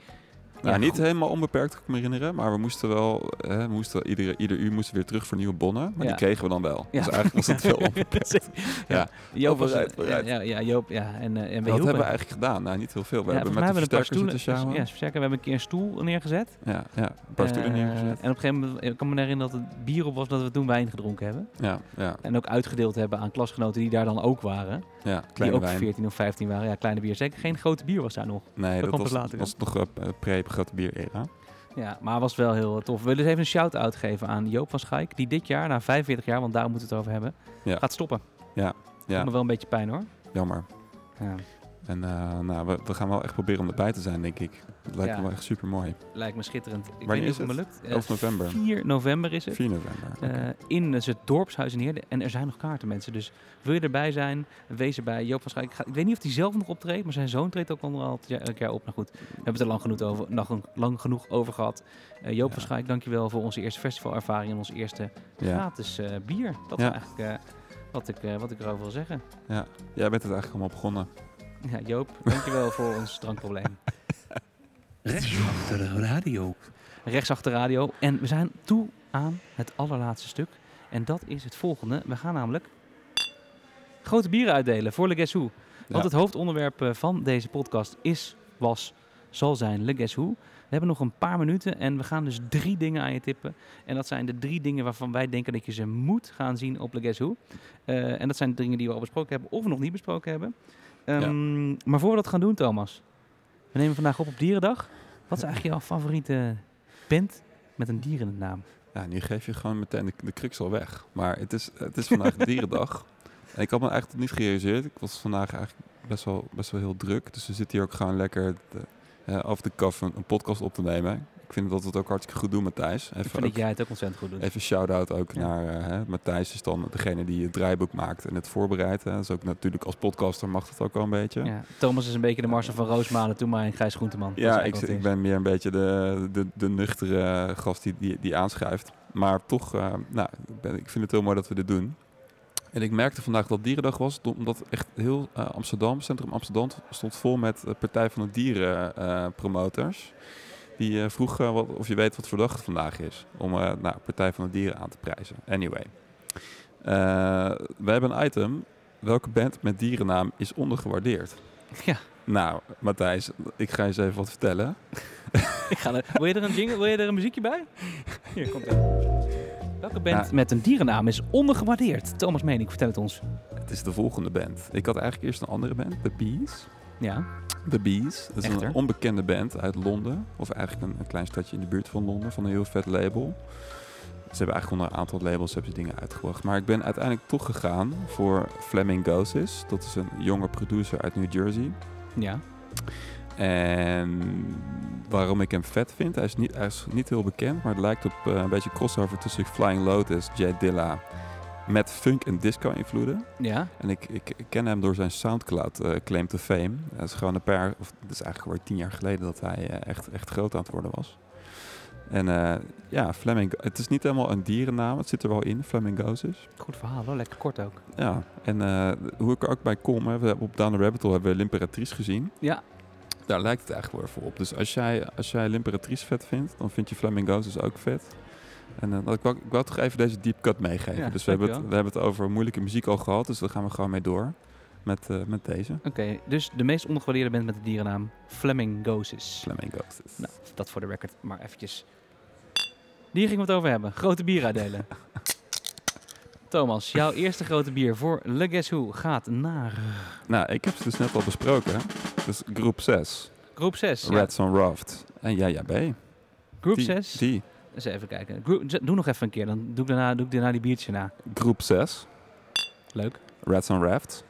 Nou,
Ja,
niet
goed.
helemaal onbeperkt, kan ik me herinneren. Maar we moesten wel, hè, we moesten iedere, ieder uur moesten we weer terug voor nieuwe bonnen. Maar
Ja.
die kregen we dan wel.
Ja.
Dus eigenlijk was het wel (laughs) onbeperkt.
ja. Joop was ja, ja, Joop, ja. En, eh, en we
Wat hebben we eigenlijk gedaan? Nou, niet heel veel. We hebben met de
hebben we een paar
versterker
stoelen.
zitten sjouwen.
Ja, versterker. We hebben een keer een stoel neergezet.
Ja, ja, een paar stoelen
Eh,
neergezet.
En op een gegeven moment, ik kan me herinneren dat het bier op was dat we toen wijn gedronken hebben.
Ja, ja,
En ook uitgedeeld hebben aan klasgenoten die daar dan ook waren.
ja.
die ook
wijn.
14 of 15 waren. Ja, kleine bier. Zeker geen grote bier was daar nog.
Nee,
Dat
was,
later,
was nog pre-grote bier-era.
Ja, maar was wel heel tof. We willen dus even een shout-out geven aan Joop van Schaik. Die dit jaar, na 45 jaar, want daar moeten we het over hebben,
Ja.
gaat stoppen.
Ja,
Doet me wel een beetje pijn hoor.
jammer.
Ja.
En eh, nou, we, we gaan wel echt proberen om erbij te zijn, denk ik. Het lijkt
Ja.
me wel echt super mooi.
Lijkt me schitterend. Ik
Wanneer
weet niet
is
of het me lukt. Eh,
11 november.
4 november is het.
4 november.
Eh, in dus het dorpshuis in Heerden. En er zijn nog kaarten, mensen. Dus wil je erbij zijn, wees erbij. Joop van Schaik. Ik weet niet of hij zelf nog optreedt, maar zijn zoon treedt ook al elk jaar op. Nou goed, we hebben het er lang genoeg over, nog een- lang genoeg over gehad. Eh, Joop
Ja.
van Schaik, dankjewel voor onze eerste festivalervaring en onze eerste
ja.
gratis eh, bier. Dat is eigenlijk eh, wat, ik, eh, wat ik erover wil zeggen.
ja, jij bent het eigenlijk allemaal begonnen.
Ja, Joop, dankjewel voor ons drankprobleem.
Rechtsachter de radio.
Rechts achter de radio. En we zijn toe aan het allerlaatste stuk. En dat is het volgende. We gaan namelijk grote bieren uitdelen voor Le Guess Who. Want
Ja.
het hoofdonderwerp eh, van deze podcast is, was, zal zijn Le Guess Who. We hebben nog een paar minuten en we gaan dus drie dingen aan je tippen. En dat zijn de drie dingen waarvan wij denken dat je ze moet gaan zien op Le Guess Who. Eh, en dat zijn de dingen die we al besproken hebben of nog niet besproken hebben. Ehm, Maar voor we dat gaan doen, Thomas. We nemen vandaag op op Dierendag. Wat is (laughs) eigenlijk jouw favoriete band met een dier in de naam?
Ja, nu geef je gewoon meteen de, de crux al weg. Maar het is, het is vandaag (laughs) dierendag. En ik had me eigenlijk niet gerealiseerd. Ik was vandaag eigenlijk best wel, best wel heel druk. Dus we zitten hier ook gewoon lekker de, eh, af de kaf een, een podcast op te nemen. Ik vind dat we het ook hartstikke goed doen, Matthijs.
Ik
Even,
vind
ook-
dat jij het ook ontzettend goed doet.
even shout-out ook
Ja.
naar hè, Matthijs. is dan degene die het draaiboek maakt en het voorbereidt. Hè. Is ook natuurlijk als podcaster mag dat ook wel een beetje.
Ja, Thomas is een beetje de Marcel van Roosmalen, toen maar een Gijs Groenteman.
Ja, ik, ik ben meer een beetje de, de, de nuchtere gast die, die, die aanschuift. Maar toch, eh, nou, ik, ben, ik vind het heel mooi dat we dit doen. En ik merkte vandaag dat Dierendag was, omdat echt heel eh, Amsterdam, Centrum Amsterdam, stond vol met Partij van de Dieren promoters. Die eh, vroegen wat, of je weet wat voor dag het vandaag is, om eh nou, Partij van de Dieren aan te prijzen. Anyway, Eh, we hebben een item. Welke band met dierennaam is ondergewaardeerd? (laughs)
Ja,
Nou, Matthijs, ik ga je eens even wat vertellen. (laughs)
ik ga er, wil, je er een jingle, wil je er een muziekje bij? (laughs) Hier, komt ie. Welke band
Ja.
met een dierennaam is ondergewaardeerd? Thomas Mening, vertel het ons.
Het is de volgende band. Ik had eigenlijk eerst een andere band, The Bees.
Ja,
The Bees. Dat is
Echter?
een onbekende band uit Londen. Of eigenlijk een, een klein stadje in de buurt van Londen. Van een heel vet label. Ze hebben eigenlijk onder een aantal labels hebben ze dingen uitgebracht. Maar ik ben uiteindelijk toch gegaan voor Flamingosis. Dat is een jonge producer uit New Jersey.
ja.
En waarom ik hem vet vind, hij is niet, hij is niet heel bekend, maar het lijkt op eh, een beetje crossover tussen Flying Lotus, Jay Dilla, met funk en disco invloeden.
Ja,
En ik, ik, ik ken hem door zijn Soundcloud eh, claim to fame. Dat is gewoon een paar, of dat is eigenlijk alweer tien jaar geleden dat hij eh, echt, echt groot aan het worden was. En eh, ja, Flamingo, het is niet helemaal een dierennaam, het zit er wel in, Flamingosis.
goed verhaal hoor, lekker kort ook.
Ja, en hoe ik er ook bij kom, hè, we hebben op Down the Rabbit Hole hebben we L'Imperatrice gezien.
Ja,
Daar lijkt het eigenlijk wel voor op. Dus als jij, als jij L'Imperatrice vet vindt, dan vind je Flamingosis ook vet. En dat- ik, wou, ik wou toch even deze deep cut meegeven.
Ja,
dus we hebben, het, we hebben het over moeilijke muziek al gehad, dus daar gaan we gewoon mee door met, eh, met deze.
oké. dus de meest ondergewaardeerde band met de dierennaam Flamingosis.
Flamingosis.
Nou, dat voor de record, maar eventjes. Hier gingen we het over hebben. Grote bier uitdelen. (laughs) Thomas, jouw eerste grote bier voor Le Guess Who gaat naar
Nou, ik heb ze dus net al besproken. hè. Dus groep 6,
groep 6.
Reds on Raft. En ja, ja, B.
Groep
Die-
6.
Die.
Eens even kijken. Doe nog even een keer, dan doe ik daarna, doe ik daarna die biertje na.
Groep 6,
Leuk.
Reds on Raft.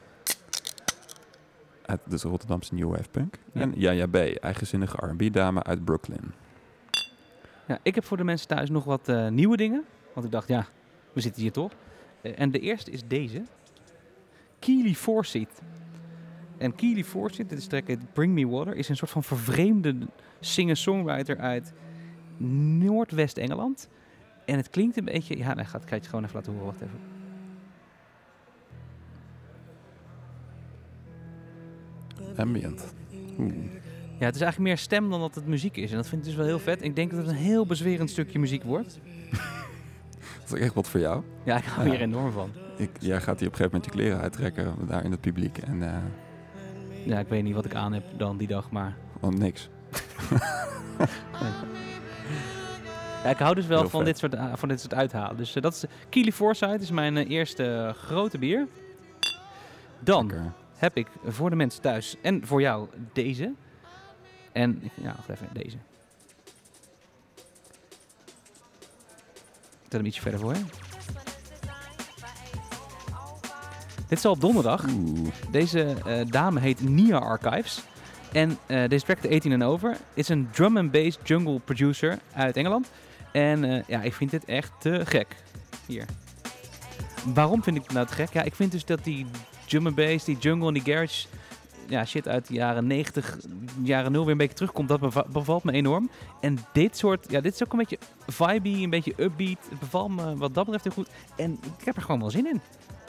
Uit dus Rotterdamse New Wave Punk.
Ja.
En ja, ja, B. Eigenzinnige R&B dame uit Brooklyn.
Ja, ik heb voor de mensen thuis nog wat eh, nieuwe dingen. Want ik dacht, ja, we zitten hier toch. Eh, en de eerste is deze. Keely Forsyth. En Keely Forsyth, dit is track Bring Me Water, is een soort van vervreemde singer-songwriter uit Noordwest-Engeland. En het klinkt een beetje... Ja, nee, gaat, ik het gewoon even laten horen. Wacht even.
Ambient. Oeh.
Ja, het is eigenlijk meer stem dan dat het muziek is. En dat vind ik dus wel heel vet. Ik denk dat het een heel bezwerend stukje muziek wordt. (laughs)
Dat is echt wat voor jou.
Ja, ik hou
Ja.
hier enorm van.
Ik, jij gaat hier op een gegeven moment je kleren uittrekken daar in het publiek. En eh
Ja, ik weet niet wat ik aan heb dan die dag, maar...
want niks. (laughs) (laughs)
Ja, ik hou dus wel
Heel
van
vet.
dit, soort, uh, van dit soort uithalen. Dus eh, dat is... Keely Foresight is mijn eh, eerste eh, grote bier. Dan
Lekker.
heb ik voor de mensen thuis en voor jou deze. En, ja, wacht even, deze. Ik zet hem ietsje verder voor. Dit is al op donderdag.
Oeh.
Deze eh, dame heet Nia Archives. En eh, deze trackt de 18 en over. Is een drum and bass jungle producer uit Engeland. En eh, ja, ik vind dit echt te gek. Hier. Waarom vind ik het nou te gek? Ja, ik vind dus dat die drum and bass, die jungle en die garage ja, shit uit de jaren 90, jaren 0 weer een beetje terugkomt. Dat beva- bevalt me enorm. En dit soort, ja, dit is ook een beetje vibey, een beetje upbeat. Het bevalt me wat dat betreft heel goed. En ik heb er gewoon wel zin in.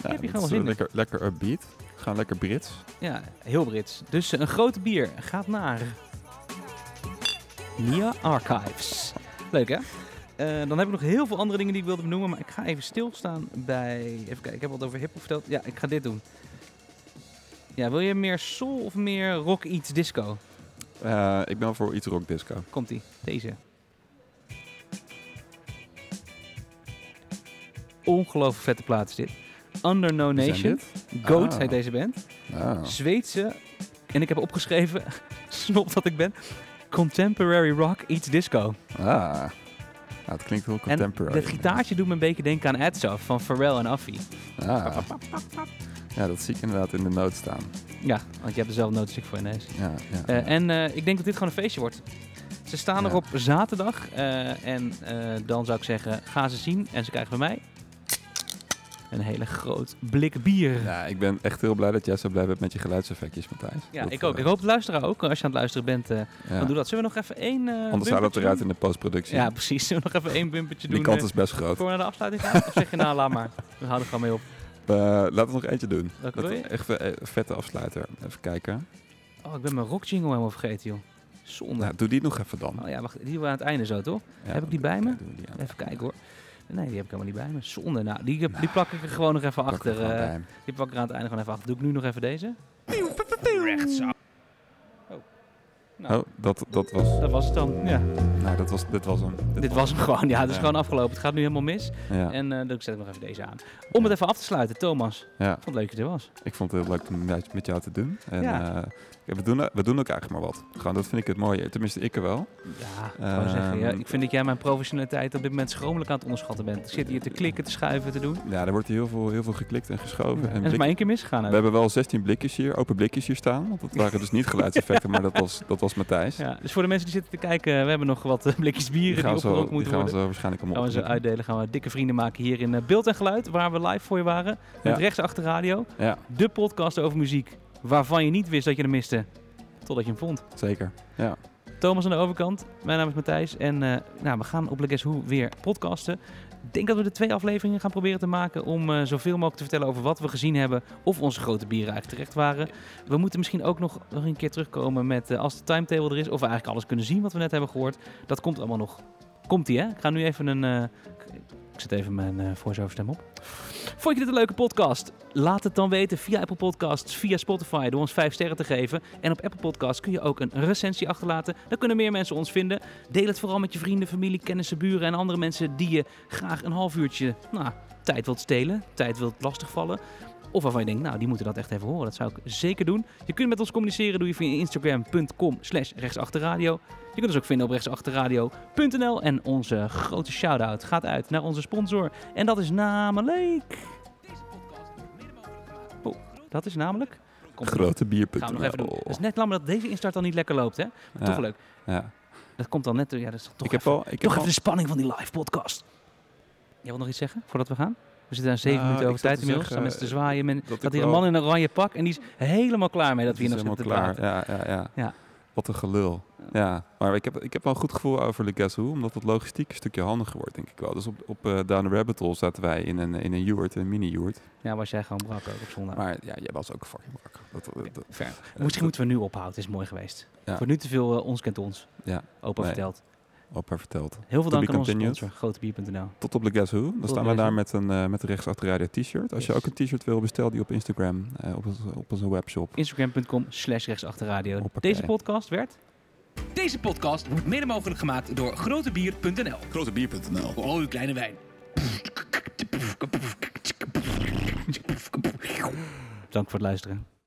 Ja,
heb je gewoon
is,
zin
eh,
in.
lekker, lekker upbeat. Gewoon lekker Brits.
Ja, heel Brits. Dus een grote bier gaat naar Nia Archives. Leuk hè? Eh, dan heb ik nog heel veel andere dingen die ik wilde benoemen, maar ik ga even stilstaan bij... Even kijken, ik heb wat over hip verteld. Ja, ik ga dit doen. Ja, wil je meer soul of meer rock iets disco?
Eh, ik ben voor iets rock disco.
Komt ie, deze. Ongelooflijk vette plaat is dit. Under No Nation. Goat
Ah.
heet deze band.
Ah.
Zweedse, en ik heb opgeschreven, (laughs) snop dat ik ben, Contemporary Rock Eats Disco.
Ah. Nou, het klinkt heel
En
contemporary.
dat gitaartje doet me een beetje denken aan Adsaf van Pharrell en Affie.
Ah. Ja, dat zie ik inderdaad in de noot staan.
Ja, want je hebt dezelfde noten als ik voor ineens.
Ja, ja,
Eh,
ja.
En eh, ik denk dat dit gewoon een feestje wordt. Ze staan er
Ja.
op zaterdag eh, en dan zou ik zeggen, ga ze zien en ze krijgen van mij een hele groot blik bier.
Ja, ik ben echt heel blij dat jij zo blij bent met je geluidseffectjes, Matthijs.
Ja,
Dat,
ik ook.
eh,
Ik hoop de luisteraar ook. Als je aan het luisteren bent, eh,
ja.
dan doe dat. Zullen we nog even één eh
Anders zou dat eruit in de postproductie.
Ja, precies. Zullen we nog even één bumpertje doen?
Die kant
eh,
is best groot.
Voor we naar de afsluiting gaan? Of zeg je nou, laat maar. We houden er gewoon mee op.
Eh, laten we nog eentje doen.
Welke
Dat
wil je?
echt een vette afsluiter. Even kijken.
Oh, ik ben mijn rock jingle helemaal vergeten, joh. Zonde.
Nou, doe die nog even dan.
Oh ja, wacht. Die we aan het einde zo, toch?
Ja,
heb ik die bij me?
die.
Even kijken, hoor. Nee, die heb ik helemaal niet bij me. Zonde. Nou, die, die plak ik er gewoon nog even
er
achter.
gewoon
eh, die pak ik er aan het einde gewoon even achter. Doe ik nu nog even deze?
Rechtsaf.
Nou,
Oh, dat, dat was...
dat was het dan. Ja,
Nou, dat was, dit was hem.
dit was hem gewoon. Ja, het is
Ja.
gewoon afgelopen. Het gaat nu helemaal mis.
Ja,
En eh, dan zet ik nog even deze aan. Om het even af te sluiten, Thomas.
ja,
Ik vond het leuk dat je er was.
ik vond het heel leuk om met- met jou te doen. En
Ja.
eh, ja, we, doen, we doen ook eigenlijk maar wat. Gewoon, dat vind ik het mooie. Tenminste, ik er wel.
Ja, ik
Ehm,
zeggen, ja, ik vind dat jij mijn professionaliteit op dit moment schromelijk aan het onderschatten bent. Ik zit hier te klikken, te schuiven, te doen.
Ja, er wordt heel veel, heel veel geklikt en geschoven.
En is maar één keer misgegaan.
we hebben wel 16 blikjes hier, open blikjes hier staan. Want dat waren dus niet (laughs) geluidseffecten, maar dat was, dat was Matthijs.
Ja, dus voor de mensen die zitten te kijken, we hebben nog wat eh, blikjes bieren
die
die,
gaan, we zo,
opgerookt
die
moeten
gaan we
worden.
zo waarschijnlijk allemaal
Gaan we ze uitdelen, gaan we dikke vrienden maken hier in eh, Beeld en Geluid, waar we live voor je waren. Met rechts achter radio,
Ja,
de podcast over muziek, waarvan je niet wist dat je hem miste, totdat je hem vond.
zeker. Ja.
Thomas aan de overkant, mijn naam is Matthijs en eh, nou, we gaan op Guess Who weer podcasten. Ik denk dat we de twee afleveringen gaan proberen te maken om eh, zoveel mogelijk te vertellen over wat we gezien hebben of onze grote bieren eigenlijk terecht waren. We moeten misschien ook nog, nog een keer terugkomen met eh, als de timetable er is of we eigenlijk alles kunnen zien wat we net hebben gehoord. Dat komt allemaal nog. Komt ie hè? Ik ga nu even een... ik zet even mijn eh voice-over stem op. Vond je dit een leuke podcast? Laat het dan weten via Apple Podcasts, via Spotify, door ons 5 sterren te geven. En op Apple Podcasts kun je ook een recensie achterlaten. Dan kunnen meer mensen ons vinden. Deel het vooral met je vrienden, familie, kennissen, buren en andere mensen die je graag een half uurtje nou, tijd wilt stelen, tijd wilt lastigvallen. Of waarvan je denkt, nou, die moeten dat echt even horen. Dat zou ik zeker doen. Je kunt met ons communiceren, doe je via instagram.com slash rechtsachterradio. Je kunt ons ook vinden op rechtsachterradio.nl. En onze grote shout-out gaat uit naar onze sponsor. En dat is namelijk... Oh, dat is namelijk... Komt
Grote
Gaan we
bierpunten.
nog even doen. Het is net jammer dat deze instart dan niet lekker loopt, hè? Maar Toch leuk.
ja.
Dat komt dan net... Ja, dat is toch
Ik heb al... Ik heb
toch
al
even de spanning van die live podcast. Jij wil nog iets zeggen voordat we gaan? We zitten aan zeven
Nou,
minuten over tijd
te
inmiddels. Staan
zeggen,
mensen te zwaaien. Men,
dat
hier een man in een oranje pak en die is helemaal klaar mee dat we hier nog zitten te
helemaal
praten.
klaar. Ja, ja, ja,
Ja.
Wat een gelul. Ja. Maar ik heb, ik heb wel een goed gevoel over de Guess Who, omdat het logistiek een stukje handiger wordt, denk ik wel. Dus op, op eh, Down the Rabbit Hole zaten wij in een, in een yurt, een mini-yurt.
Ja, was jij gewoon brak ook op zondag.
Maar ja, jij was ook fucking brak. Dat.
Misschien moeten we nu ophouden. Het is mooi geweest. Wordt nu te veel eh, ons kent ons.
Ja,
Opa
Nee.
verteld.
Opa verteld.
Heel veel
To
dank aan onze sponsor, grotebier.nl.
Tot op de Guess Who. Dan
Tot
staan
op
we daar met een, eh met een rechtsachterijde t-shirt. Als je ook een t-shirt wil, bestel die op Instagram. eh, op, onze, op onze webshop.
Instagram.com slash rechtsachterradio. Deze podcast werd...
Deze podcast wordt mede mogelijk gemaakt door grotebier.nl.
Grotebier.nl.
Voor al uw kleine wijn.
Dank voor het luisteren.